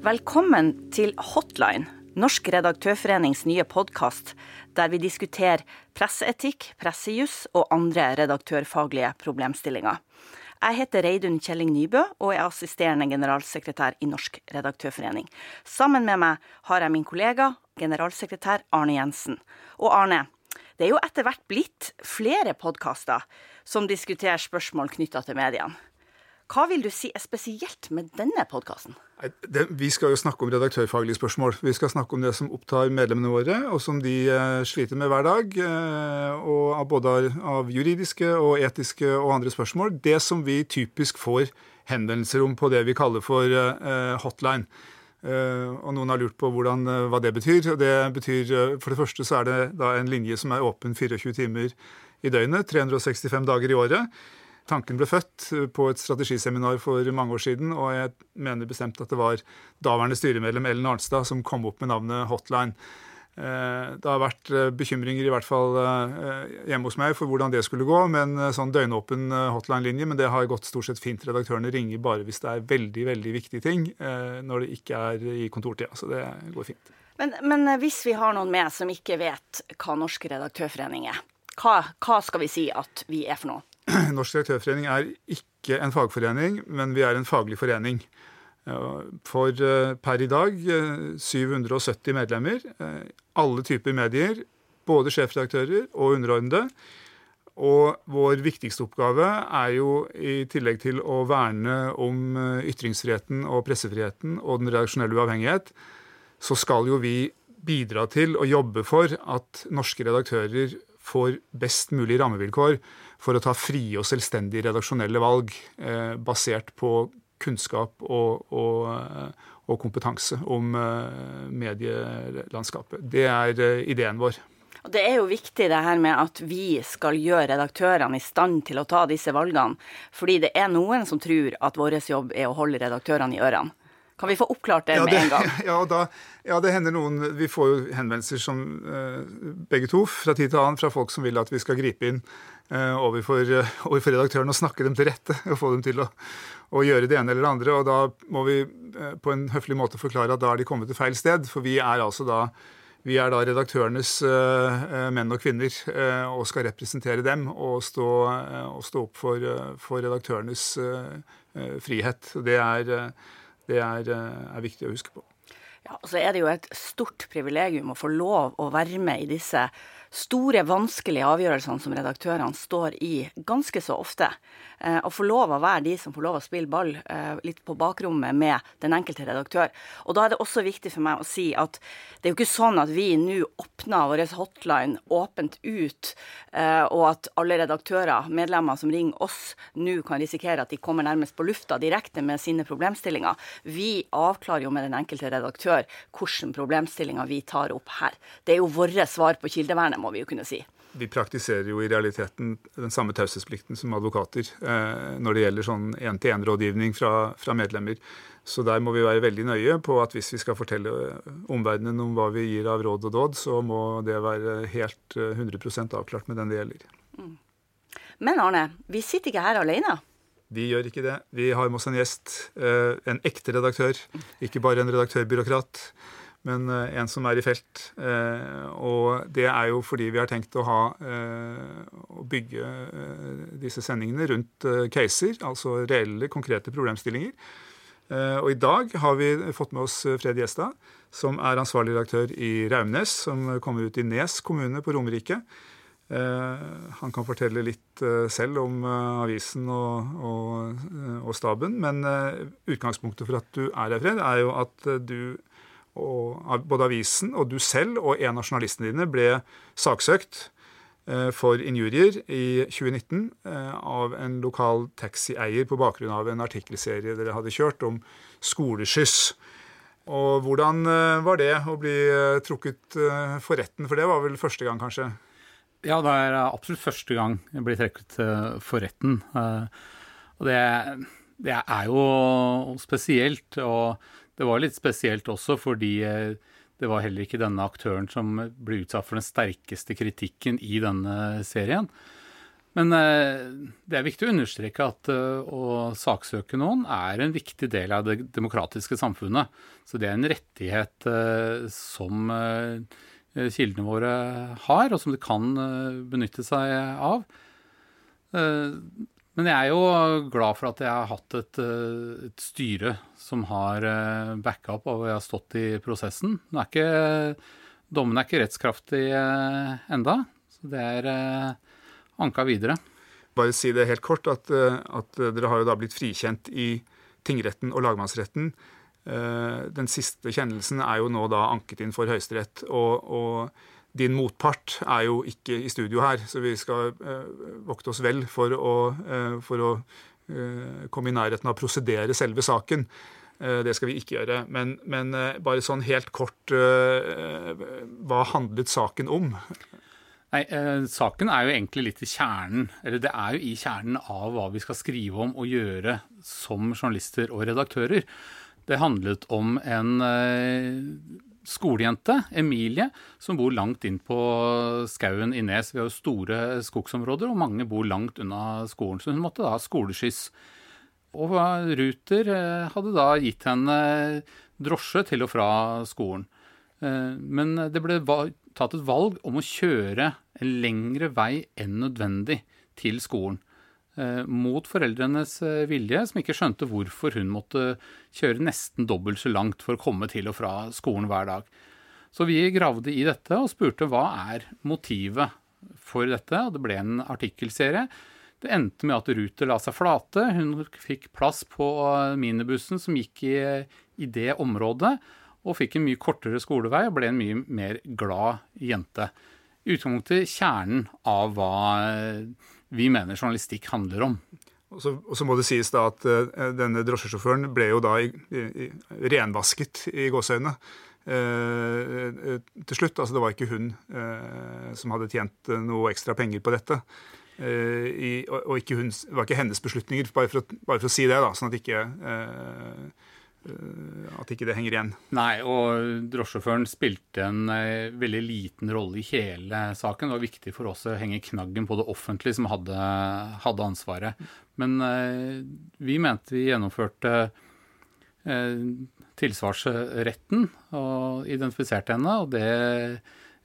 Velkommen til Hotline, Norsk redaktørforenings nye podkast, der vi diskuterer presseetikk, pressejus og andre redaktørfaglige problemstillinger. Jeg heter Reidun Kjelling Nybø og er assisterende generalsekretær i Norsk redaktørforening. Sammen med meg har jeg min kollega, generalsekretær Arne Jensen. Og Arne, det er jo etter hvert blitt flere podkaster som diskuterer spørsmål knytta til mediene. Hva vil du si er spesielt med denne podkasten? Vi skal jo snakke om redaktørfaglige spørsmål. Vi skal snakke om det som opptar medlemmene våre, og som de eh, sliter med hver dag. Eh, og både av juridiske og etiske og andre spørsmål. Det som vi typisk får henvendelser om på det vi kaller for eh, hotline. Og noen har lurt på hvordan, hva det betyr. Det betyr, For det første så er det da en linje som er åpen 24 timer i døgnet, 365 dager i året. Tanken ble født eh, på et strategiseminar for mange år siden, og jeg mener bestemt at det var daværende styremedlem Ellen Arnstad som kom opp med navnet Hotline. Eh, det har vært eh, bekymringer i hvert fall hjemme hos meg for hvordan det skulle gå med en sånn døgnåpen hotline-linje, men det har gått stort sett fint. Redaktørene ringer bare hvis det er veldig veldig viktige ting, når det ikke er i kontortida. Så det går fint. Men, men hvis vi har noen med som ikke vet hva Norsk redaktørforening er, hva, hva skal vi si at vi er for noe? Norsk redaktørforening er ikke en fagforening, men vi er en faglig forening. For eh, per i dag 770 eh, medlemmer. Eh, alle typer medier, både sjefredaktører og underordnede. Og vår viktigste oppgave er jo i tillegg til å verne om ytringsfriheten og pressefriheten og den redaksjonelle uavhengighet, så skal jo vi bidra til å jobbe for at norske redaktører får best mulig rammevilkår for å ta frie og selvstendige redaksjonelle valg eh, basert på kunnskap og, og, eh, og kompetanse om eh, medielandskapet. Det er eh, ideen vår. Og Det er jo viktig det her med at vi skal gjøre redaktørene i stand til å ta disse valgene. Fordi det er noen som tror at vår jobb er å holde redaktørene i ørene. Kan vi få oppklart det, ja, det med en gang? Ja, da, ja, det hender noen Vi får jo henvendelser som uh, begge to fra tid til annen fra folk som vil at vi skal gripe inn uh, overfor, uh, overfor redaktøren og snakke dem til rette og få dem til å, å, gjøre det ene eller det andre. Og da må vi på en høflig måte forklare at da er de kommet til feil sted. For vi er altså da vi er da redaktørenes uh, menn og kvinner uh, og skal representere dem og stå, uh, og stå opp for, for redaktørenes frihet. Det er det er, eh, er viktig å huske på. Ja, og så er det jo et stort privilegium å få lov å være med i disse store, vanskelige avgjørelsene som redaktørene står i ganske så ofte. Eh, å få lov å være de som får lov å spille ball eh, litt på bakrommet med den enkelte redaktør. Og da er det også viktig for meg å si at det er jo ikke sånn at vi nå åpner vår hotline åpent ut, eh, og at alle redaktører, medlemmer som ringer oss, nå kan risikere at de kommer nærmest på lufta direkte med sine problemstillinger. Vi avklarer jo med den enkelte redaktør hvilke problemstillinger vi tar opp her. Det er jo våre svar på kildevernet må vi jo kunne si. Vi praktiserer jo i realiteten den samme taushetsplikten som advokater eh, når det gjelder sånn én-til-én-rådgivning fra, fra, medlemmer. Så der må vi være veldig nøye på at hvis vi skal fortelle omverdenen om hva vi gir av råd og dåd, så må det være helt 100 eh, avklart med den det gjelder. Mm. Men Arne, vi sitter ikke her alene. Vi gjør ikke det. Vi har med oss en gjest, eh, en ekte redaktør, ikke bare en redaktørbyråkrat men eh, en som er i felt. Eh, og det er jo fordi vi har tenkt å, ha, eh, å bygge disse sendingene rundt caser, altså reelle, konkrete problemstillinger. Og i dag har vi fått med oss Fred Gjestad, som er ansvarlig redaktør i Raumnes, som kommer ut i Nes kommune på Romerike. Han kan fortelle litt selv om avisen og, og, og staben, men utgangspunktet for at du er her, Fred, er jo at du og både avisen og du selv og en av journalistene dine ble saksøkt eh, for injurier i 2019 eh, av en lokal taxieier på bakgrunn av en artikkelserie dere hadde kjørt om skoleskyss. Og hvordan eh, var det å bli trukket for retten? For det var vel første gang, kanskje? Ja, det er absolutt første gang jeg blir trukket for retten. Og det Det er jo spesielt, og det var litt spesielt også fordi det var heller ikke denne aktøren som ble utsatt for den sterkeste kritikken i denne serien. Men det er viktig å understreke at å saksøke noen er en viktig del av det demokratiske samfunnet. Så det er en rettighet som kildene våre har, og som de kan benytte seg av. Men jeg er jo glad for at jeg har hatt et, eh, et styre som har backup backa opp, og jeg har stått i prosessen. Nå er ikke, dommen er ikke rettskraftig eh, enda, så det er anka videre. Bare si det helt kort, at, at dere har jo da blitt frikjent i tingretten og lagmannsretten. Den siste kjennelsen er jo nå da anket inn for Høyesterett. og, og din motpart er jo ikke i studio her, så vi skal eh, vokte oss vel for å, eh, for å eh, komme i nærheten av å prosedere selve saken. Det skal vi ikke gjøre. Men, men bare sånn helt kort Hva handlet saken om? Nei, Saken er jo egentlig litt i kjernen, eller det er jo i kjernen av hva vi skal skrive om og gjøre som journalister og redaktører. Det handlet om en skolejente, Emilie, som bor langt inn på skauen i Nes. Vi har jo store skogsområder, og mange bor langt unna skolen, så hun måtte da ha skoleskyss. Og Ruter eh, hadde da gitt henne drosje til og fra skolen. Eh, men det ble tatt et valg om å kjøre en lengre vei enn nødvendig til skolen. Eh, mot foreldrenes eh, vilje, som ikke skjønte hvorfor hun måtte kjøre nesten dobbelt så langt for å komme til og fra skolen hver dag. Så vi gravde i dette og spurte hva er motivet for dette, og det ble en artikkelserie. Det endte med at Ruter la seg flate. Hun fikk plass på minibussen som gikk i, i det området, og fikk en mye kortere skolevei og ble en mye mer glad jente. I utgangspunktet kjernen av hva vi mener journalistikk handler om. Og så, og så, må det sies da at uh, denne drosjesjåføren ble jo da i, i, renvasket i gåseøynene uh, til slutt. Altså det var ikke hun uh, som hadde tjent noe ekstra penger på dette. I, og, og hun, det var ikke hennes beslutninger, bare for å, bare for å si det, da, sånn at ikke at ikke det henger igjen. Nei, og drosjesjåføren spilte en eh, veldig liten rolle i hele saken. Det var viktig for oss å henge knaggen på det offentlige som hadde, hadde ansvaret. Men eh, vi mente vi gjennomførte eh, tilsvarsretten og identifiserte henne, og det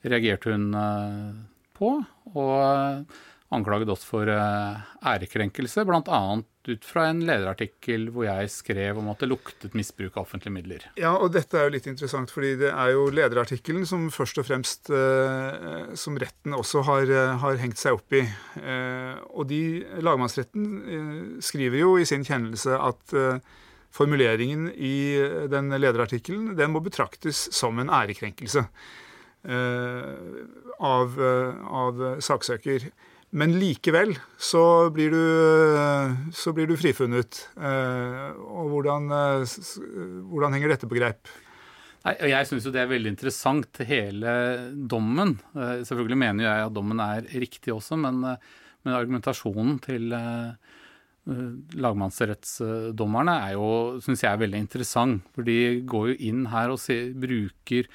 reagerte hun eh, på. Og anklaget oss for eh, ærekrenkelse, bl.a. ut fra en lederartikkel hvor jeg skrev om at det luktet misbruk av offentlige midler. Ja, og dette er jo litt interessant, fordi det er jo lederartikkelen som først og fremst eh, som retten også har, eh, har, hengt seg opp i. og de, lagmannsretten skriver jo i sin kjennelse at formuleringen i den lederartikkelen den må betraktes som en ærekrenkelse av, av saksøker. Men likevel så blir du, så blir du frifunnet. Eh, og hvordan, eh, hvordan, henger dette på greip? Nei, jeg syns jo det er veldig interessant, hele dommen. Eh, selvfølgelig mener jeg at dommen er riktig også, men, men argumentasjonen til lagmannsrettsdommerne er jo, syns jeg er veldig interessant. For de går jo inn her og ser, bruker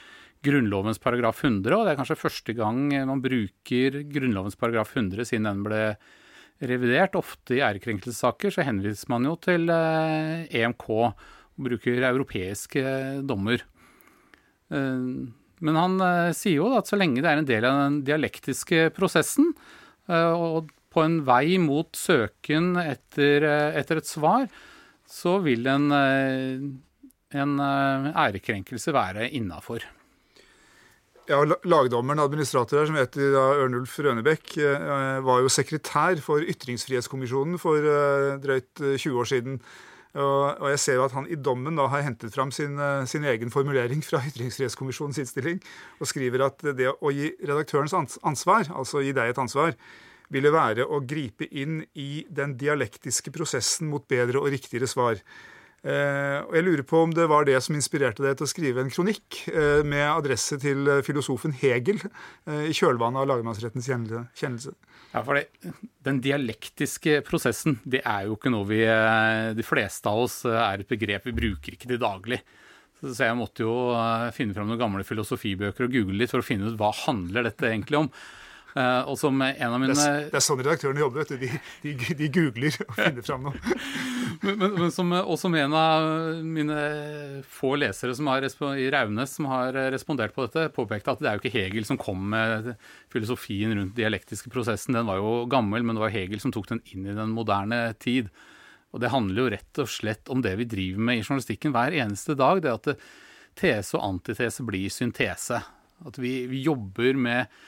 Grunnlovens paragraf 100, og det er kanskje første gang man bruker Grunnlovens paragraf 100 siden den ble revidert. Ofte i ærekrenkelsessaker så henviser man jo til EMK eh, e og bruker europeiske dommer. Eh, men han eh, sier jo at så lenge det er en del av den dialektiske prosessen, og på en vei mot søken etter, etter et svar, så vil en, en ærekrenkelse være innafor. Ja, Lagdommeren, administrator her, som heter Ørnulf Rønebekk, eh, var jo sekretær for Ytringsfrihetskommisjonen for eh, drøyt 20 eh, år siden. Og jeg ser jo at han i dommen da har hentet fram sin, sin egen formulering fra Ytringsfrihetskommisjonens innstilling, og skriver at det å gi redaktørens ansvar, altså gi deg et ansvar, ville være å gripe inn i den dialektiske prosessen mot bedre og riktigere svar. Eh, og Jeg lurer på om det var det som inspirerte deg til å skrive en kronikk eh, med adresse til eh, filosofen Hegel i kjølvannet av lagmannsrettens kjennelse. Ja, for det, Den dialektiske prosessen det er jo ikke noe vi De fleste av oss er et begrep vi bruker ikke til daglig. Så jeg måtte jo finne fram noen gamle filosofibøker og google litt for å finne ut hva handler dette egentlig om. Uh, og som en av mine... Det er, det er sånn redaktørene jobber. vet du. De, de, de googler og finner fram noe. men, men, men som, og som en av mine få lesere som har, i Raunes som har respondert på dette, påpekte at det er jo ikke Hegel som kom med filosofien rundt dialektiske prosessen. Den var jo gammel, men det var Hegel som tok den inn i den moderne tid. Og det handler jo rett og slett om det vi driver med i journalistikken hver eneste dag. Det at tese og antitese blir syntese. At vi, vi jobber med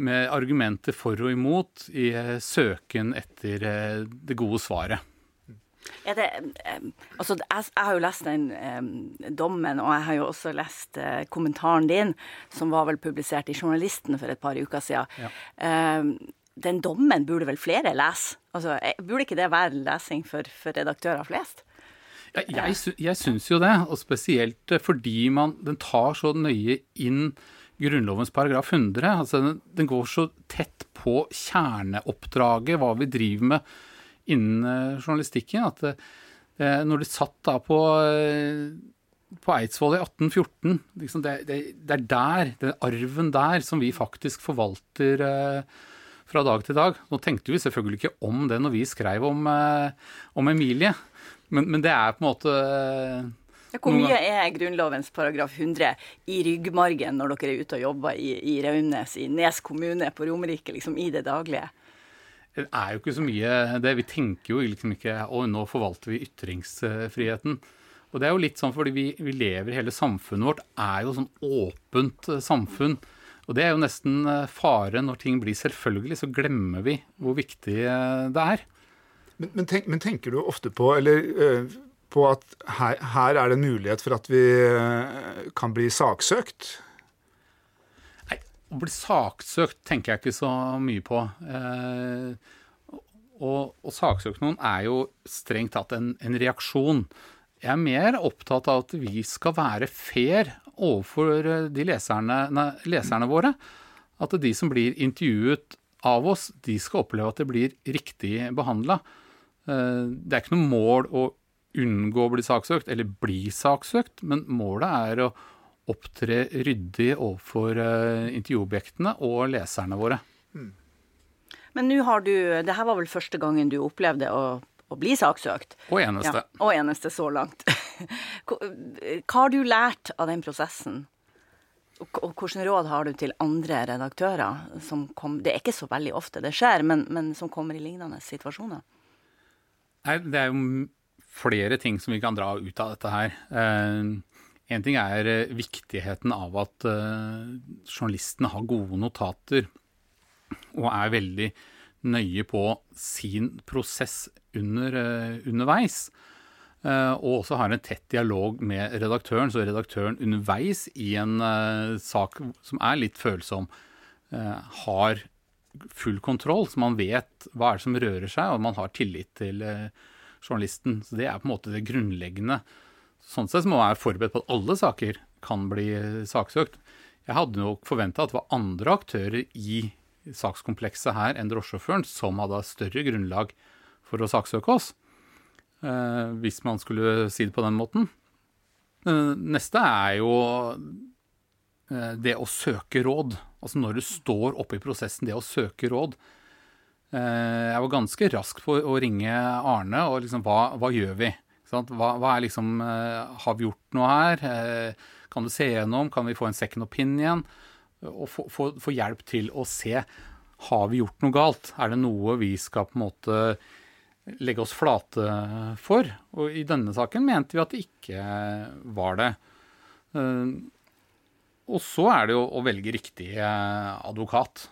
med argumenter for og imot i eh, søken etter eh, det gode svaret. Ja, det, altså, jeg, jeg, har jo lest den eh, dommen, og jeg har jo også lest eh, kommentaren din, som var vel publisert i Journalisten for et par uker siden. Ja. Eh, den dommen burde vel flere lese? Altså, burde ikke det være lesing for, for redaktører flest? Ja, jeg, jeg syns jo det, og spesielt fordi man, den tar så nøye inn Grunnlovens paragraf 100. Altså den, den, går så tett på kjerneoppdraget, hva vi driver med innen uh, journalistikken, at det, når de satt da på, på Eidsvoll i 1814 liksom det, det, det, er der, den arven der, som vi faktisk forvalter fra dag til dag. Nå tenkte vi selvfølgelig ikke om det når vi skrev om, om Emilie, men, men, det er på en måte hvor mye er Grunnlovens paragraf 100 i ryggmargen når dere er ute og jobber i, i Raunes, i Nes kommune, på Romerike, liksom i det daglige? Det er jo ikke så mye det. Vi tenker jo liksom ikke å, nå forvalter vi ytringsfriheten. Og det er jo litt sånn fordi vi, vi lever Hele samfunnet vårt er jo sånn åpent eh, samfunn. Og det er jo nesten eh, fare når ting blir selvfølgelig, så glemmer vi hvor viktig eh, det er. Men, men, tenk, men tenker du ofte på, eller øh, på at her, her, er det en mulighet for at vi eh, kan bli saksøkt? Nei, å bli saksøkt tenker jeg ikke så mye på. Eh, å saksøke noen er jo strengt tatt en, en, reaksjon. Jeg er mer opptatt av at vi skal være fair overfor de leserne, nei, leserne våre. At de som blir intervjuet av oss, de skal oppleve at det blir riktig behandla. Eh, det er ikke noe mål å unngå å bli saksøkt, eller bli saksøkt, men målet er å opptre ryddig overfor uh, intervjuobjektene og leserne våre. Mm. Men nå har du Det her var vel første gangen du opplevde å, å bli saksøkt? Og eneste. Ja, og eneste så langt. Hva har du lært av den prosessen? Og hvilke råd har du til andre redaktører? Som kom, det er ikke så veldig ofte det skjer, men, men som kommer i lignende situasjoner? Nei, det er jo flere ting som vi kan dra ut av dette her. Én en ting er uh, viktigheten av at uh, journalistene har gode notater og er veldig nøye på sin prosess under, underveis. og også har en tett dialog med redaktøren, så redaktøren underveis i en sak som er litt følsom, har full kontroll, så man vet hva er det som rører seg, og man har tillit til journalisten. Så det er på en måte det grunnleggende. Sånn sett må man være forberedt på at alle saker kan bli saksøkt. Jeg hadde nok forventa at det var andre aktører i sakskomplekset her enn drosjesjåføren som hadde større grunnlag for å saksøke oss. Eh, hvis man skulle si det på den måten. Eh, neste er jo eh, det å søke råd. Altså når du står oppe i prosessen, det å søke råd. Eh, jeg var ganske rask på å ringe Arne og liksom hva, hva gjør vi? Hva, hva, er liksom eh, Har vi gjort noe her? Eh, kan du se gjennom? Kan vi få en second opinion? Og få, få, få hjelp til å se har vi gjort noe galt? Er det noe vi skal på en måte legge oss flate for? Og i denne saken mente vi at det ikke var det. Og så er det jo å velge riktig advokat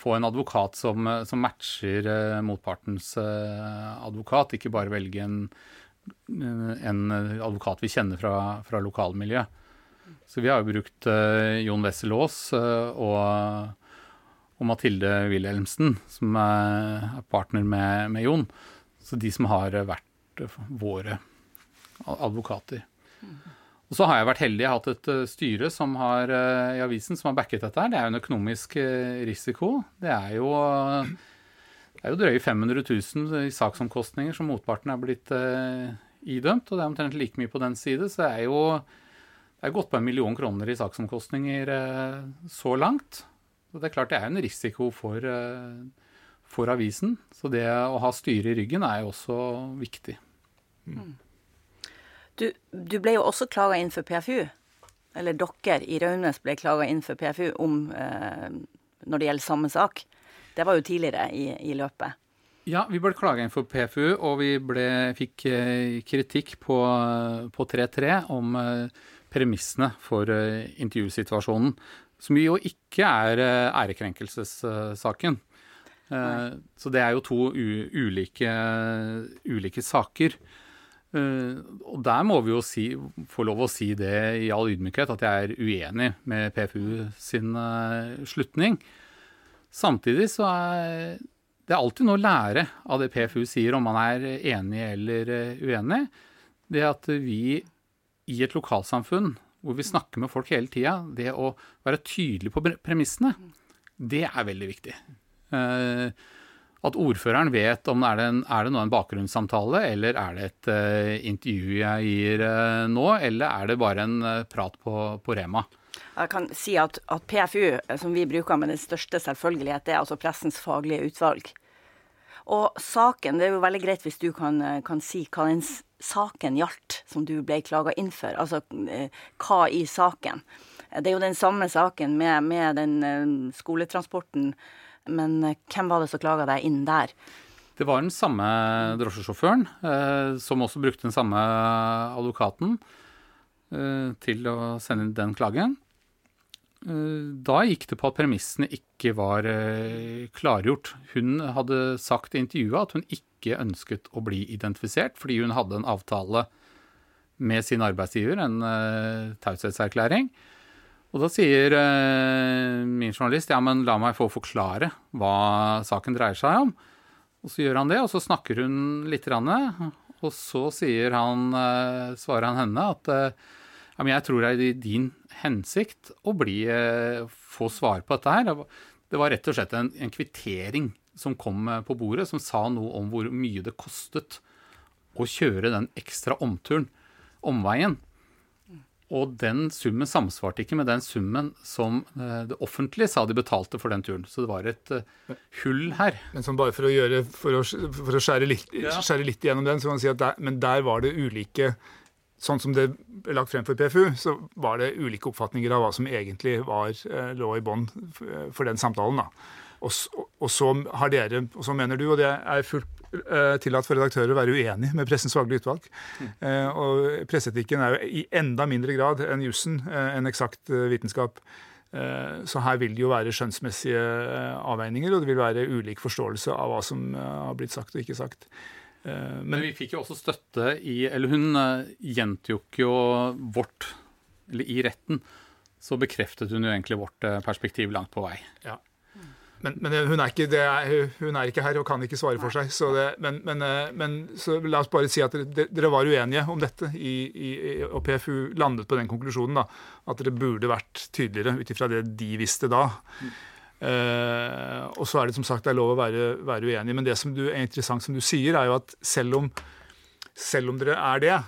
få en advokat som, som matcher uh, motpartens uh, advokat, ikke bare velge en, en, advokat vi kjenner fra, fra lokalmiljøet. Så vi har jo brukt Jon Wessel Aas og, og, Mathilde Wilhelmsen, som er partner med, med, Jon. Så de som har vært våre advokater. Og så har jeg vært heldig. Jeg har hatt et uh, styre som har, uh, i avisen som har backet dette her. Det er jo en økonomisk uh, risiko. Det er jo, det er jo drøye 500 000 i saksomkostninger som motparten er blitt idømt. Og det er omtrent like mye på den side. Så det er jo det er gått på en million kroner i saksomkostninger så langt. Så det er klart det er en risiko for, for avisen. Så det å ha styret i ryggen er jo også viktig. Mm. Du, du ble jo også klaga inn for PFU. Eller dere i Raunes ble klaga inn for PFU om eh, når det gjelder samme sak. Det var jo tidligere i, i løpet. Ja, vi ble klaga inn for PFU, og vi ble, fikk eh, kritikk på 3-3 om eh, premissene for eh, intervjusituasjonen. Som jo ikke er ærekrenkelsessaken. Eh, så det er jo to ulike, ulike saker. Uh, og der må vi jo si, få lov å si det i all ydmykhet, at jeg er uenig med PFU sin uh, slutning. Samtidig så er det er alltid noe å lære av det PFU sier, om man er enig eller uh, uenig. Det at vi i et lokalsamfunn hvor vi snakker med folk hele tida, det å være tydelig på premissene, det er veldig viktig. Uh, at ordføreren vet om er det, en, er det nå en bakgrunnssamtale, eller er det et uh, intervju jeg gir uh, nå, eller er det bare en uh, prat på, på, Rema? Jeg kan si at, at, PFU, som vi bruker med den største selvfølgelighet, det er altså pressens faglige utvalg. Og saken, det er jo veldig greit hvis du kan, kan si hva den saken gjaldt som du ble klaga inn for. Altså hva i saken. Det er jo den samme saken med, med den skoletransporten men eh, hvem var det som klaga deg inn der? Det var den samme drosjesjåføren, eh, som også brukte den samme advokaten eh, til å sende inn den klagen. Da gikk det på at premissene ikke var klargjort. Hun hadde sagt i intervjuet at hun ikke ønsket å bli identifisert, fordi hun hadde en avtale med sin arbeidsgiver, en taushetserklæring. Og da sier eh, min journalist ja, men la meg få forklare hva saken dreier seg om. Og så gjør han det, og så snakker hun litt. Og så sier han, eh, svarer han henne at eh, ja, jeg tror det er i din hensikt å bli, eh, få svar på dette her. Det var rett og slett en, en kvittering som kom på bordet, som sa noe om hvor mye det kostet å kjøre den ekstra omturen, omveien. Og den summen samsvarte ikke med den summen som eh, det offentlige sa de betalte for den turen. Så det var et uh, hull her. Men sånn bare for å, gjøre, for å, for å skjære, litt, ja. skjære, litt, gjennom den, så kan man si at der, men der var det ulike Sånn som det ble lagt frem for PFU, så var det ulike oppfatninger av hva som egentlig var, uh, lå i bånn for den samtalen. da. Og, og, så har dere, og så mener du, og det er fullt Eh, tillatt for redaktører å være uenig med Pressens faglige utvalg. Mm. Og presseetikken er jo i enda mindre grad enn jussen eh, en eksakt vitenskap. Så her vil det jo være skjønnsmessige avveininger, og det vil være ulik forståelse av hva som har blitt sagt og ikke sagt. Men, Men vi fikk jo også støtte i Eller hun gjentok jo vårt Eller i retten så bekreftet hun jo egentlig vårt perspektiv langt på vei. Ja. Men, men hun, er ikke, er, hun, er ikke, her og kan ikke svare for seg. Så det, men, men, men så la oss bare si at dere, dere var uenige om dette, i, i, og PFU landet på den konklusjonen da, at dere burde vært tydeligere ut ifra det de visste da. Mm. Og så er det som sagt det er lov å være, være uenig, men det som du, er interessant som du sier, er jo at selv om, selv om dere er det,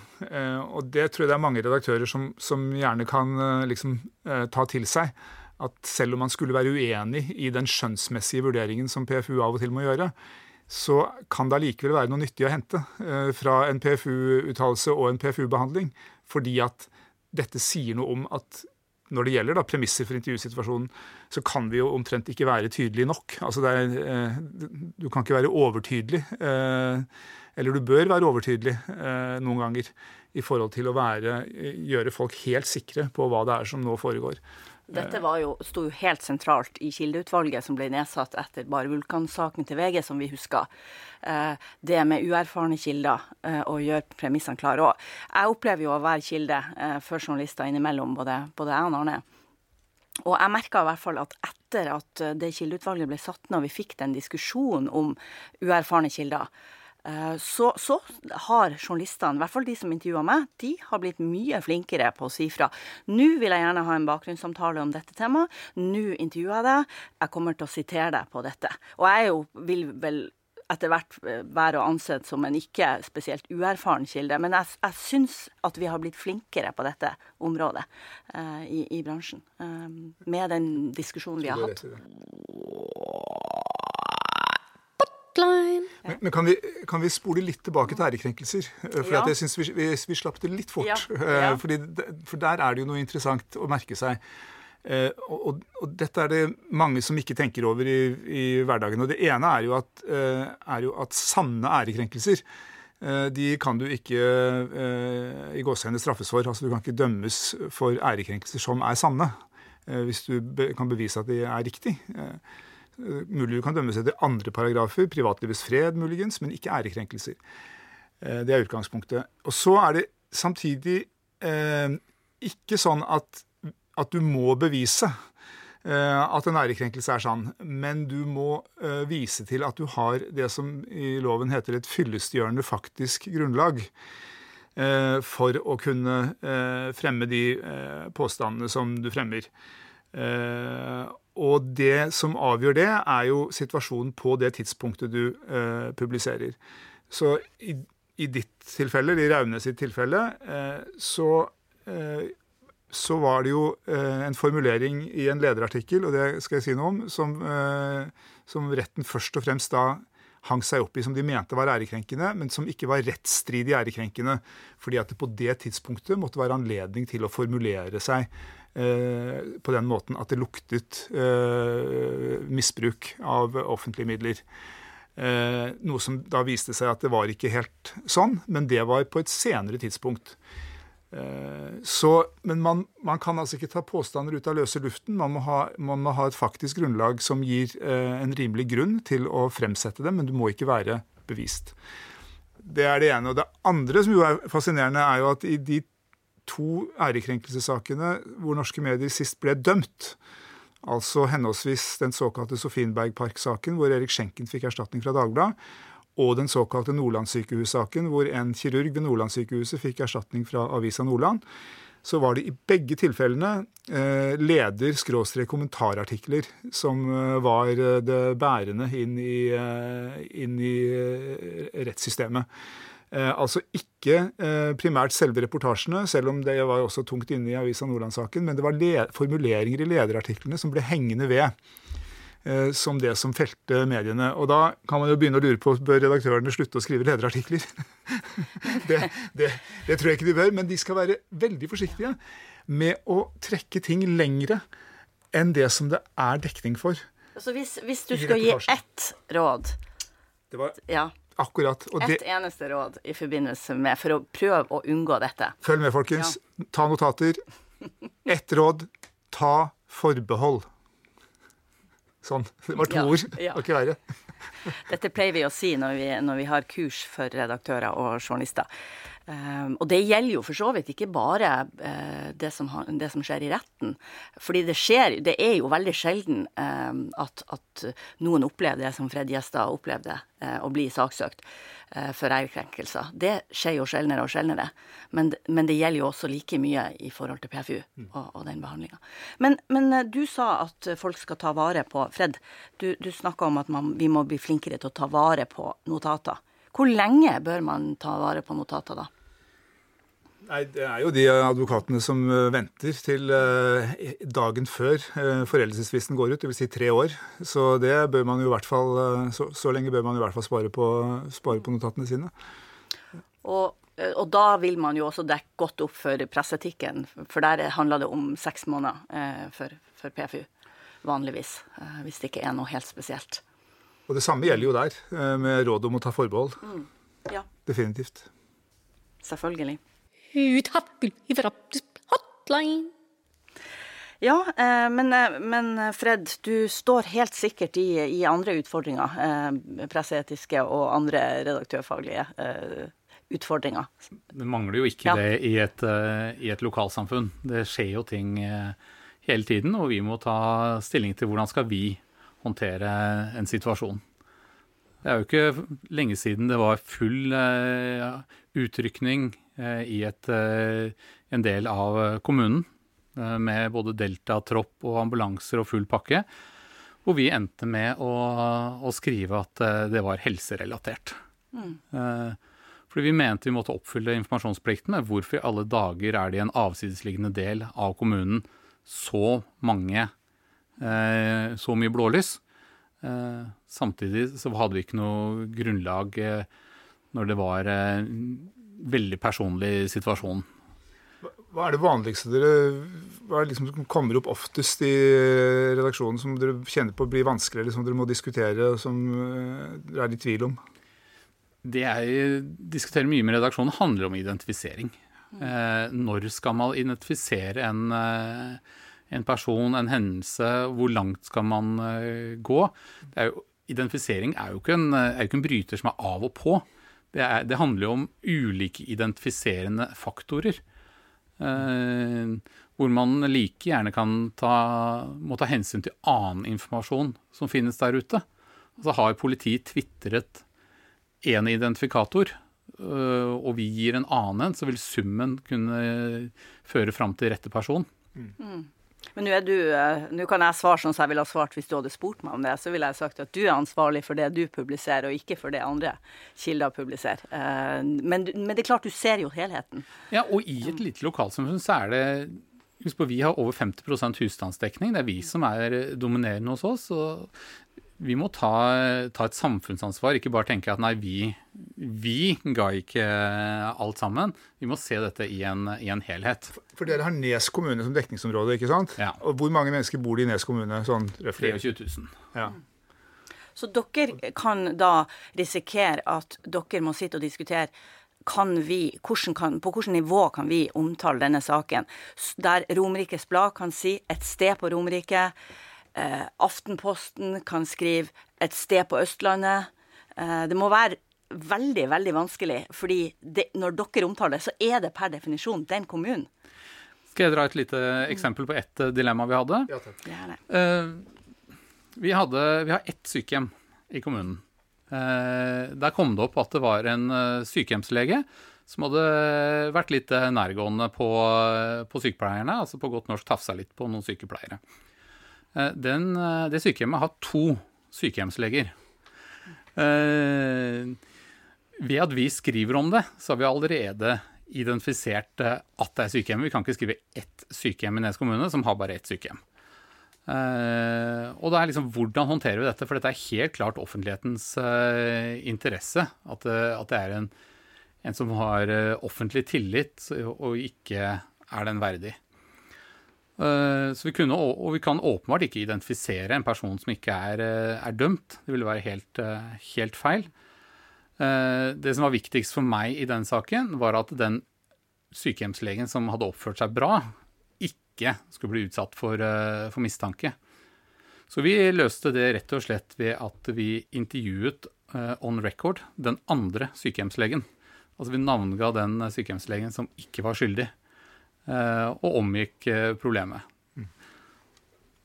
og det tror jeg det er mange redaktører som, som gjerne kan liksom, ta til seg, at selv om man skulle være uenig i den skjønnsmessige vurderingen som PFU av og til må gjøre, så kan det allikevel være noe nyttig å hente eh, fra en PFU-uttalelse og en PFU-behandling. Fordi at dette sier noe om at når det gjelder da, premisser for intervjusituasjonen, så kan vi jo omtrent ikke være tydelige nok. Altså er, eh, du kan ikke være overtydelig. Eh, eller du bør være overtydelig noen ganger i forhold til å være, gjøre folk helt sikre på hva det er som nå foregår. Dette var jo, sto jo helt sentralt i kildeutvalget som ble nedsatt etter bare Vulkan-saken til VG, som vi husker. Eh, det med uerfarne kilder eh, og gjøre premissene klare òg. Jeg opplever jo å være kilde eh, for journalister innimellom, både, både jeg og Arne. Og jeg merka i hvert fall at etter at det kildeutvalget ble satt ned, og vi fikk den diskusjonen om uerfarne kilder, Eh, så, så, har journalistene, i hvert fall de som intervjuer meg, de har blitt mye flinkere på å si fra. Nå vil jeg gjerne ha en bakgrunnssamtale om dette temaet. Nå intervjuer jeg deg. Jeg kommer til å sitere deg på dette. Og jeg jo, vil vel etter hvert eh, være å ansett som en ikke spesielt uerfaren kilde. Men jeg, jeg syns at vi har blitt flinkere på dette området uh, i, i, bransjen. Uh, med den diskusjonen vi har hatt. Men, men kan, vi, kan, vi, spole litt tilbake til ærekrenkelser? For ja. jeg syns vi, vi, vi, slapp det litt fort. Ja. Ja. Fordi, for der er det jo noe interessant å merke seg. Eh, og, og, dette er det mange som ikke tenker over i, i hverdagen. Og det ene er jo at, eh, er jo at sanne ærekrenkelser eh, de kan du ikke eh, i gåsehendene straffes for. Altså Du kan ikke dømmes for ærekrenkelser som er sanne, eh, hvis du be, kan bevise at de er riktig. Eh, mulig du kan dømmes etter andre paragrafer, privatlivets fred muligens, men ikke ærekrenkelser. det er utgangspunktet. Og så er det samtidig ikke sånn at at du må bevise eh, at en ærekrenkelse er sann, men du må eh, vise til at du har det som i loven heter et fyllestgjørende faktisk grunnlag eh, for å kunne fremme de påstandene som du fremmer. Og det som avgjør det, er jo situasjonen på det tidspunktet du publiserer. Så i, i ditt tilfelle, i Raune sitt tilfelle, så så var det jo eh, en formulering i en lederartikkel, og det skal jeg si noe om, som, eh, som, retten først og fremst da hang seg opp i som de mente var ærekrenkende, men som ikke var rettsstridig ærekrenkende. Fordi at det på det tidspunktet måtte være anledning til å formulere seg eh, på den måten at det luktet eh, misbruk av offentlige midler. Eh, noe som da viste seg at det var ikke helt sånn, men det var på et senere tidspunkt. Eh, så, men man, man, kan altså ikke ta påstander ut av løse luften. Man må ha, man må ha et faktisk grunnlag som gir eh, en rimelig grunn til å fremsette dem, men du må ikke være bevist. Det er det ene. Og det andre som jo er fascinerende, er jo at i de to ærekrenkelsessakene hvor norske medier sist ble dømt, altså henholdsvis den såkalte Sofienberg-park-saken, hvor Erik Schenken fikk erstatning fra Dagbladet, og den såkalte Nordlandssykehussaken, hvor en kirurg ved Nordlandssykehuset fikk erstatning fra Avisa Nordland, så var det i begge tilfellene eh, leder-kommentarartikler som eh, var eh, det bærende inn i, inn i rettssystemet. Altså ikke primært selve reportasjene, selv om det var også tungt inne i Avisa Nordland-saken, men det var formuleringer i lederartiklene som ble hengende ved. Eh, som det som felte mediene. Og da kan man jo begynne å lure på bør redaktørene slutte å skrive lederartikler. det, det, det, tror jeg ikke de bør, men de skal være veldig forsiktige med å trekke ting lengre enn det som det er dekning for. Så hvis, hvis du skal gi ett råd Det var ja. Akkurat. Ett eneste råd i forbindelse med for å prøve å unngå dette. Følg med, folkens. Ja. Ta notater. Ett råd. Ta forbehold. Sånn. Det var to ja, ord. Ja. Det ikke verre. Dette pleier vi å si når vi, når vi har kurs for redaktører og journalister. Um, og det gjelder jo for så vidt ikke bare uh, det, som ha, det, som skjer i retten. Fordi det skjer Det er jo veldig sjelden um, at, at, noen opplever det som Fred Gjestad opplevde, uh, å bli saksøkt uh, for ærekrenkelser. Det skjer jo sjeldnere og sjeldnere. Men, men, det gjelder jo også like mye i forhold til PFU mm. og, og den behandlinga. Men, men, du sa at folk skal ta vare på Fred, du, du snakka om at man, vi må bli flinkere til å ta vare på notater. Hvor lenge bør man ta vare på notater da? Nei, Det er jo de advokatene som eh, venter til eh, dagen før eh, foreldelsesfristen går ut, dvs. Si tre år. Så det bør man jo i hvert fall, så, så lenge bør man i hvert fall spare på, spare på notatene sine. Og, og, da vil man jo også dekke godt opp for presseetikken, for der handler det om seks måneder for, for, PFU, vanligvis. Hvis det ikke er noe helt spesielt. Og det samme gjelder jo der, eh, med råd om å ta forbehold. Mm. Ja. Definitivt. Selvfølgelig. Ja, eh, men, eh, men, Fred, du står helt sikkert i, i andre utfordringer. Presseetiske og andre redaktørfaglige utfordringer. Det mangler jo ikke ja. det i et, i et, lokalsamfunn. Det skjer jo ting hele tiden, og vi må ta stilling til hvordan skal vi håndtere en situasjon. Det er jo ikke lenge siden det var full uh, utrykning uh, i et, en del av kommunen. med både deltatropp og ambulanser og full pakke. Hvor vi endte med å, å skrive at det var helserelatert. Mm. Fordi vi mente vi måtte oppfylle informasjonsplikten. Men hvorfor i alle dager er det i en avsidesliggende del av kommunen så mange eh, Så mye blålys? Eh, samtidig så hadde vi ikke noe grunnlag eh, når det var en veldig personlig situasjon. Hva er det vanligste dere Hva er det liksom som kommer opp oftest i redaksjonen som dere kjenner på blir vanskelig, eller som dere må diskutere, som dere er i tvil om? Det jeg diskuterer mye med redaksjonen, handler om identifisering. Eh, når skal man identifisere en, eh, en, person, en hendelse? Hvor langt skal man eh, gå? Er jo, identifisering er jo, en, er jo, ikke en, bryter som er av og på. Det, er, det handler jo om ulike identifiserende faktorer. Eh, hvor man like gjerne kan ta, må ta hensyn til annen informasjon som finnes der ute. Altså Har politiet tvitret én identifikator, eh, og vi gir en annen, så vil summen kunne føre fram til rette person. Mm. Men nå, øh, nå kan jeg svare sånn som jeg ville ha svart hvis du hadde spurt meg om det. Så ville jeg sagt at du er ansvarlig for det du publiserer, og ikke for det andre kilder publiserer. Øh, men, men det er klart, du ser jo helheten. Ja, og i et lite lokalsamfunn så er det Husk på, Vi har over 50 husstandsdekning. Det er vi som er dominerende hos oss. og vi må ta, ta, et samfunnsansvar, ikke bare tenke at nei, vi, vi, ga ikke alt sammen. Vi må se dette i en, i en helhet. For, for, dere har Nes kommune som dekningsområde, ikke sant? Ja. Og hvor mange mennesker bor det i Nes kommune? Sånn, 23 000. Ja. Så dere kan da risikere at dere må sitte og diskutere kan vi, kan, på hvilket nivå kan vi omtale denne saken? Der Romerikes Blad kan si et sted på Romerike eh, Aftenposten kan skrive 'et sted på Østlandet'. Eh, det må være veldig, veldig vanskelig, fordi det, når dere omtaler det, så er det per definisjon den kommunen. Skal jeg dra et lite eksempel på ett eh, dilemma vi hadde? Ja, takk. Eh, vi, hadde, vi har ett sykehjem i kommunen. Eh, der kom det opp at det var en sykehjemslege som hadde vært litt nærgående på, på sykepleierne, altså på godt norsk tafsa litt på noen sykepleiere. Eh, den, eh, det sykehjemmet har to sykehjemsleger. Eh, ved at vi skriver om det, så har vi allerede identifisert at det er sykehjem. Vi kan ikke skrive ett sykehjem i Nes kommune som har bare ett sykehjem. og det er liksom hvordan håndterer vi dette? For dette er helt klart offentlighetens interesse. At, at, det er en, en som har offentlig tillit og ikke er den verdig. Eh, så vi kunne, og vi kan åpenbart ikke identifisere en person som ikke er, eh, er dømt. Det ville være helt, eh, helt, feil. Det som var viktigst for meg i den saken, var at den sykehjemslegen som hadde oppført seg bra, ikke skulle bli utsatt for, for mistanke. Så vi løste det rett og slett ved at vi intervjuet on record den andre sykehjemslegen. Altså vi navnga den sykehjemslegen som ikke var skyldig. Eh, og omgikk eh, problemet.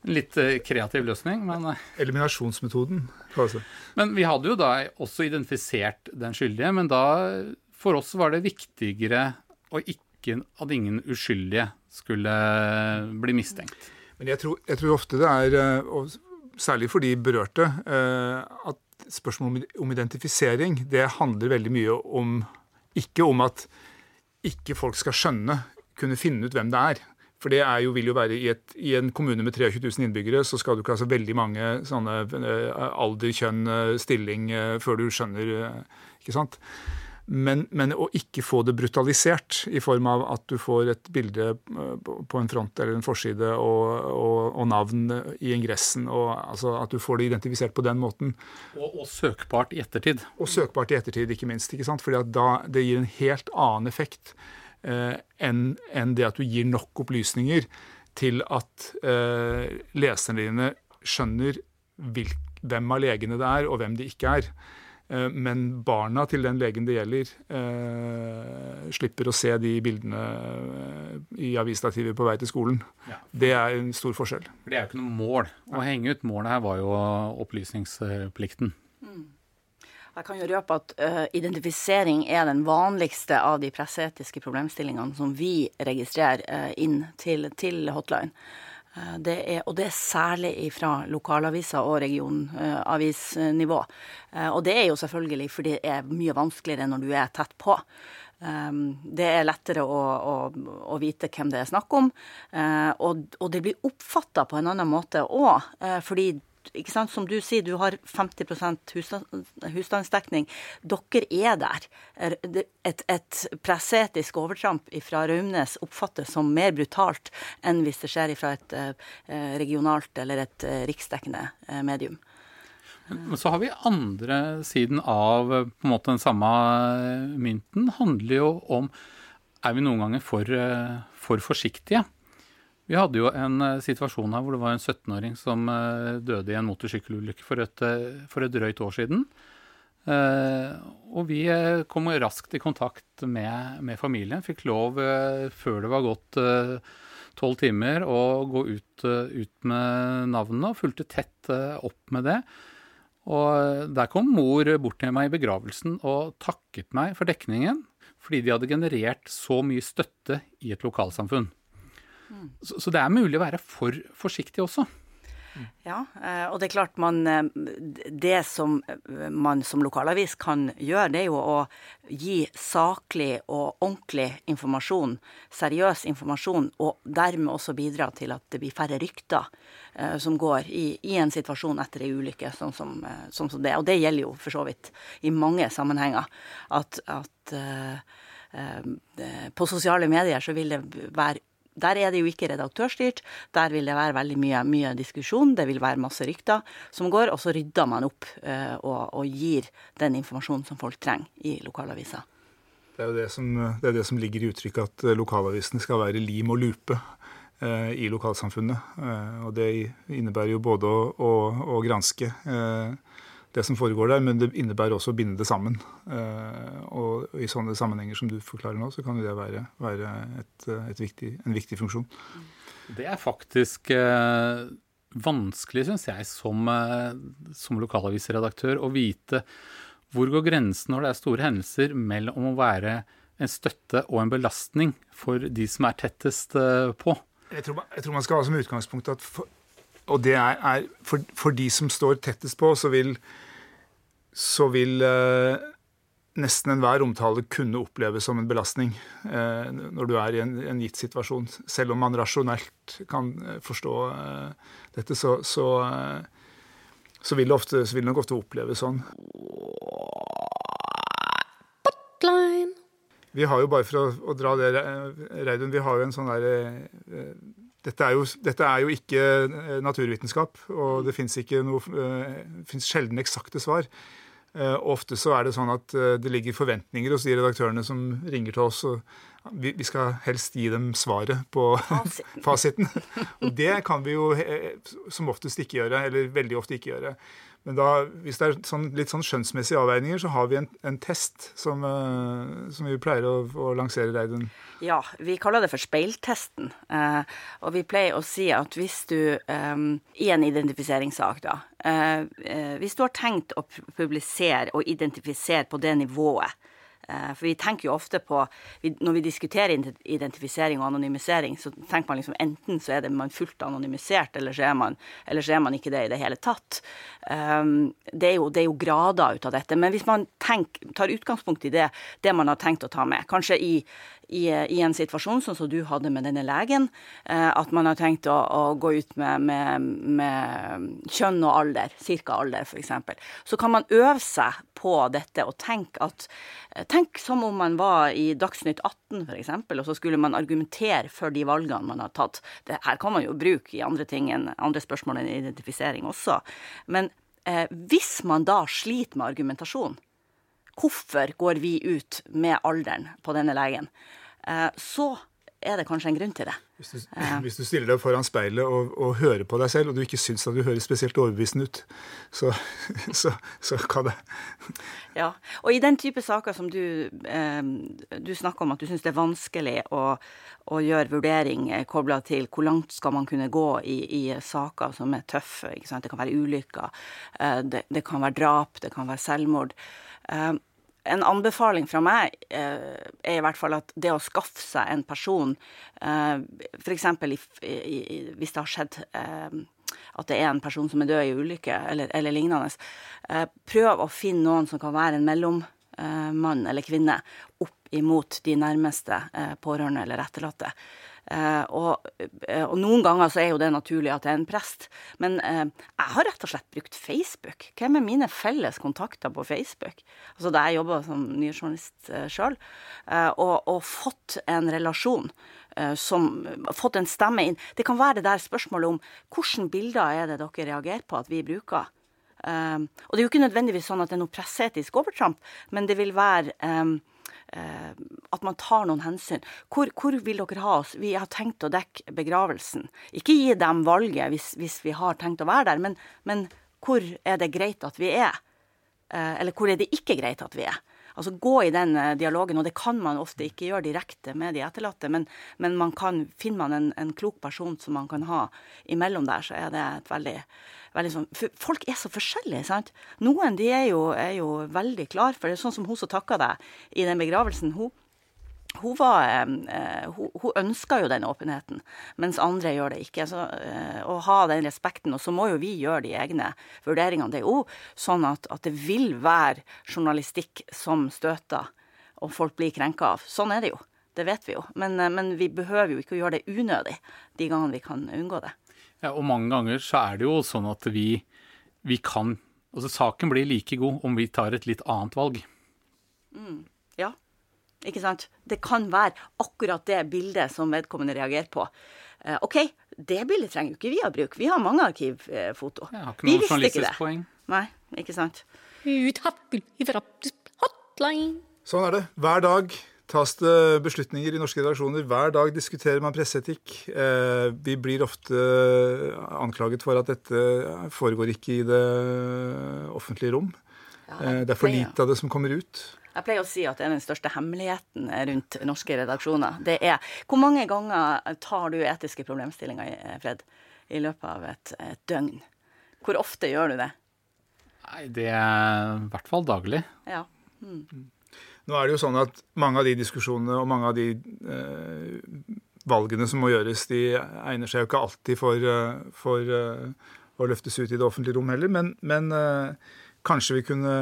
En litt eh, kreativ løsning, men Eliminasjonsmetoden. Altså. Men vi hadde jo da også identifisert den skyldige, men da for oss var det viktigere å ikke, at ingen uskyldige skulle bli mistenkt. Men jeg tror, jeg tror ofte det er, og særlig for de berørte, at spørsmålet om identifisering det handler veldig mye om ikke om at ikke folk skal skjønne kunne finne ut hvem det er. For det jo, vil jo være i, et, i, en kommune med 23 000 innbyggere, så skal du ikke ha så veldig mange sånne uh, alder, kjønn, uh, stilling uh, før du skjønner Ikke sant? Men, men, å ikke få det brutalisert i form av at du får et bilde på en front eller en forside og, og, og navn i ingressen, og altså at du får det identifisert på den måten. Og, søkbart i ettertid. Og søkbart i ettertid, ikke minst. ikke sant? Fordi da, det gir en helt annen effekt Eh, enn en det at du gir nok opplysninger til at eh, leserne dine skjønner hvem av legene det er, og hvem de ikke er. Eh, men barna til den legen det gjelder, eh, slipper å se de bildene i avisstativet på vei til skolen. Ja. Det er en stor forskjell. For Det er jo ikke noe mål å henge ut. Målet her var jo opplysningsplikten. Mm. Jeg kan jo røpe at uh, identifisering er den vanligste av de presseetiske problemstillingene som vi registrerer uh, inn til, til hotline. Uh, det er, og det er særlig fra lokalaviser og regionavisnivå. og det er jo selvfølgelig fordi det er mye vanskeligere når du er tett på. Um, det er lettere å, å, å, vite hvem det er snakk om. og, og det blir oppfatta på en annen måte òg, fordi ikke sant? Som du sier, du har 50% husstandsdekning. Dere er der. Et, et presseetisk overtramp fra Raumnes oppfattes som mer brutalt enn hvis det skjer fra et eh, regionalt eller et eh, riksdekkende eh, medium. Men så har vi andre siden av på en måte den samme mynten. handler jo om er vi noen ganger for, for forsiktige? Vi hadde jo en uh, situasjon her hvor det var en 17-åring som uh, døde i en motorsykkelulykke for et, uh, for et drøyt år siden. og vi kom raskt i kontakt med, med familien. Fikk lov, før det var gått tolv timer, å gå ut, ut med navnet og fulgte tett opp med det. Og der kom mor bort til meg i begravelsen og takket meg for dekningen, fordi de hadde generert så mye støtte i et lokalsamfunn. Så, så, det er mulig å være for forsiktig også. Ja, eh, og det er klart man eh, Det som man som lokalavis kan gjøre, det er jo å gi saklig og ordentlig informasjon, seriøs informasjon, og dermed også bidra til at det blir færre rykter eh, som går i, i en situasjon etter ei ulykke, sånn som, sånn som, det. Og det gjelder jo for så vidt i mange sammenhenger. At, at på sosiale medier så vil det være der er det jo ikke redaktørstyrt. Der vil det være veldig mye, mye diskusjon. Det vil være masse rykter som går, og så rydder man opp uh, og, og, gir den informasjonen som folk trenger i lokalavisa. Det er jo det som, det, det som ligger i uttrykket at eh, lokalavisene skal være lim og lupe uh, i lokalsamfunnet. Uh, og det innebærer jo både å, å, å granske det som foregår der, men det innebærer også å binde det sammen. Eh, og i sånne sammenhenger som du forklarer nå, så kan det være, være et, et viktig, en viktig funksjon. Det er faktisk eh, vanskelig, syns jeg, som, eh, som lokalavisredaktør å vite hvor går grensen når det er store hendelser mellom å være en støtte og en belastning for de som er tettest på. Jeg tror, man, jeg tror man skal ha som utgangspunkt at for, og det er, er for, for, de som står tettest på, så vil, så vil eh, nesten enhver omtale kunne oppleves som en belastning eh, når du er i en, en, gitt situasjon. Selv om man rasjonelt kan eh, forstå dette, så, så, så, vil det ofte, så vil det nok ofte oppleves sånn. Vi har jo, bare for å, å dra det, Reidun, vi har jo en sånn derre dette er, jo, dette er, jo, ikke naturvitenskap, og det fins sjelden eksakte svar. Uh, ofte så er det sånn at uh, det ligger forventninger hos de redaktørene som ringer til oss. og Vi, vi skal helst gi dem svaret på fasiten. og det kan vi jo som oftest ikke gjøre, eller veldig ofte ikke gjøre. Men da, hvis det er sånn, litt sånn skjønnsmessige avveininger, så har vi en, en test som, uh, som, vi pleier å, å, lansere, Reidun. Ja, vi kaller det for speiltesten. Uh, og vi pleier å si at hvis du um, i en identifiseringssak, da uh, Hvis du har tenkt å publisere og identifisere på det nivået Eh, for vi tenker jo ofte på Når vi diskuterer identifisering og anonymisering, så tenker man liksom enten så er det man fullt anonymisert, eller så er man, så er man ikke det i det hele tatt. Ehm, det er, jo, det er jo grader ut av dette. Men hvis man tenker, tar utgangspunkt i det, det man har tenkt å ta med, kanskje i i, i, en situasjon sånn som du hadde med denne legen, eh, at man har tenkt å, å gå ut med, med, med, kjønn og alder, cirka alder f.eks., så kan man øve seg på dette og tenke at eh, Tenk som om man var i Dagsnytt 18 f.eks., og så skulle man argumentere for de valgene man har tatt. Det her kan man jo bruke i andre ting andre spørsmål enn identifisering også. Men eh, hvis man da sliter med argumentasjon, hvorfor går vi ut med alderen på denne legen? Eh, så er det kanskje en grunn til det. Hvis du, hvis du stiller deg foran speilet og, og, hører på deg selv, og du ikke syns at du høres spesielt overbevisende ut, så, så, så, kan det Ja. Og i den type saker som du, eh, du snakker om at du syns det er vanskelig å, å gjøre vurdering eh, kobla til hvor langt skal man kunne gå i, i saker som er tøffe. Det kan være ulykker, eh, det, det, kan være drap, det kan være selvmord. Eh, en anbefaling fra meg eh, er i hvert fall at det å skaffe seg en person, eh, f.eks. hvis det har skjedd eh, at det er en person som er død i ulykke eller, eller lignende, eh, prøv å finne noen som kan være en mellommann eller -kvinne opp imot de nærmeste eh, pårørende eller etterlatte. Uh, og, uh, og, noen ganger så er jo det naturlig at det er en prest. Men uh, jeg har rett og slett brukt Facebook. Hvem er mine felles kontakter på Facebook? Altså da jeg jobba som nyjournalist sjøl. Og, og, fått en relasjon. Som, fått en stemme inn. Det kan være det der spørsmålet om hvilke bilder er det dere reagerer på at vi bruker. og det er jo ikke nødvendigvis sånn at det er noe presseetisk overtramp, men det vil være um, Eh, at man tar noen hensyn. Hvor, hvor, vil dere ha oss? Vi har tenkt å dekke begravelsen. Ikke gi dem valget hvis, hvis vi har tenkt å være der, men, men, hvor er det greit at vi er? Eh, eller hvor er det ikke greit at vi er? Altså Gå i den eh, dialogen, og det kan man ofte ikke gjøre direkte med de etterlatte, men, men man kan, finner man en, en, klok person som man kan ha imellom der, så er det et veldig veldig sånn Folk er så forskjellige, sant. Noen de er jo, er jo veldig klar for det. er Sånn som hun som takka deg i den begravelsen. hun hun, var, eh, hun, hun ønska jo den åpenheten, mens andre gjør det ikke. Så, eh, å ha den respekten. Og så må jo vi gjøre de egne vurderingene. Det er jo sånn at, at det vil være journalistikk som støter, og folk blir krenka av. Sånn er det jo. Det vet vi jo. Men, eh, men vi behøver jo ikke å gjøre det unødig de gangene vi kan unngå det. Ja, og mange ganger så er det jo sånn at vi, vi kan Altså saken blir like god om vi tar et litt annet valg. Mm, ja, ikke sant. Det kan være akkurat det bildet som vedkommende reagerer på. Uh, OK, det bildet trenger jo ikke vi å bruke. Vi har mange arkivfoto. Vi visste ikke det. Poeng. Nei, ikke sant. Sånn er det. Hver dag tas det beslutninger i norske redaksjoner. Hver dag diskuterer man presseetikk. Eh, vi blir ofte anklaget for at dette foregår ikke i det offentlige rom. Ja, eh, det er for lite av det som kommer ut. Jeg pleier å si at det er den største hemmeligheten rundt norske redaksjoner. Det er Hvor mange ganger tar du etiske problemstillinger, Fred, i løpet av et, et døgn? Hvor ofte gjør du det? Nei, det er i hvert fall daglig. Ja. Mm. Nå er det jo sånn at mange av de diskusjonene og mange av de eh, valgene som må gjøres, de egner seg jo ikke alltid for, eh, for uh, å løftes ut i det offentlige rom heller. Men, men uh, kanskje vi kunne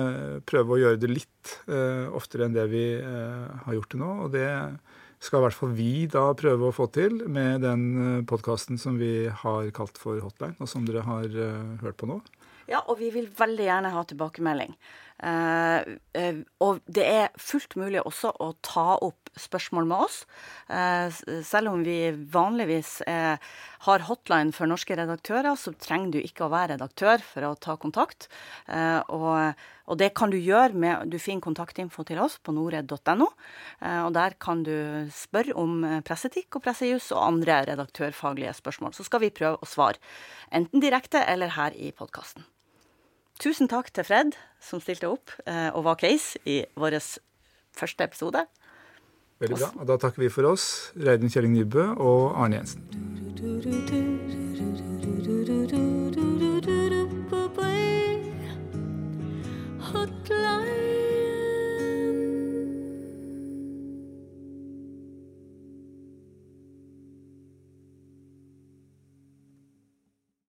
prøve å gjøre det litt eh, oftere enn det vi har gjort det nå. Og det skal i hvert fall vi da prøve å få til med den podkasten som vi har kalt for Hotline, og som dere har hørt på nå. Ja, og vi vil veldig gjerne ha tilbakemelding. Uh, uh, og det er fullt mulig også å ta opp spørsmål med oss. Uh, selv om vi vanligvis er, har hotline for norske redaktører, så trenger du ikke å være redaktør for å ta kontakt. Og, og, det kan du gjøre med Du finner kontaktinfo til oss på norred.no. Og der kan du spørre om presseetikk og pressejus og andre redaktørfaglige spørsmål. Så skal vi prøve å svare, enten direkte eller her i podkasten. Tusen takk til Fred, som stilte opp eh, og var case i vår første episode. Veldig bra. Og da takker vi for oss, Reidun Kjelling Nybø og Arne Jensen.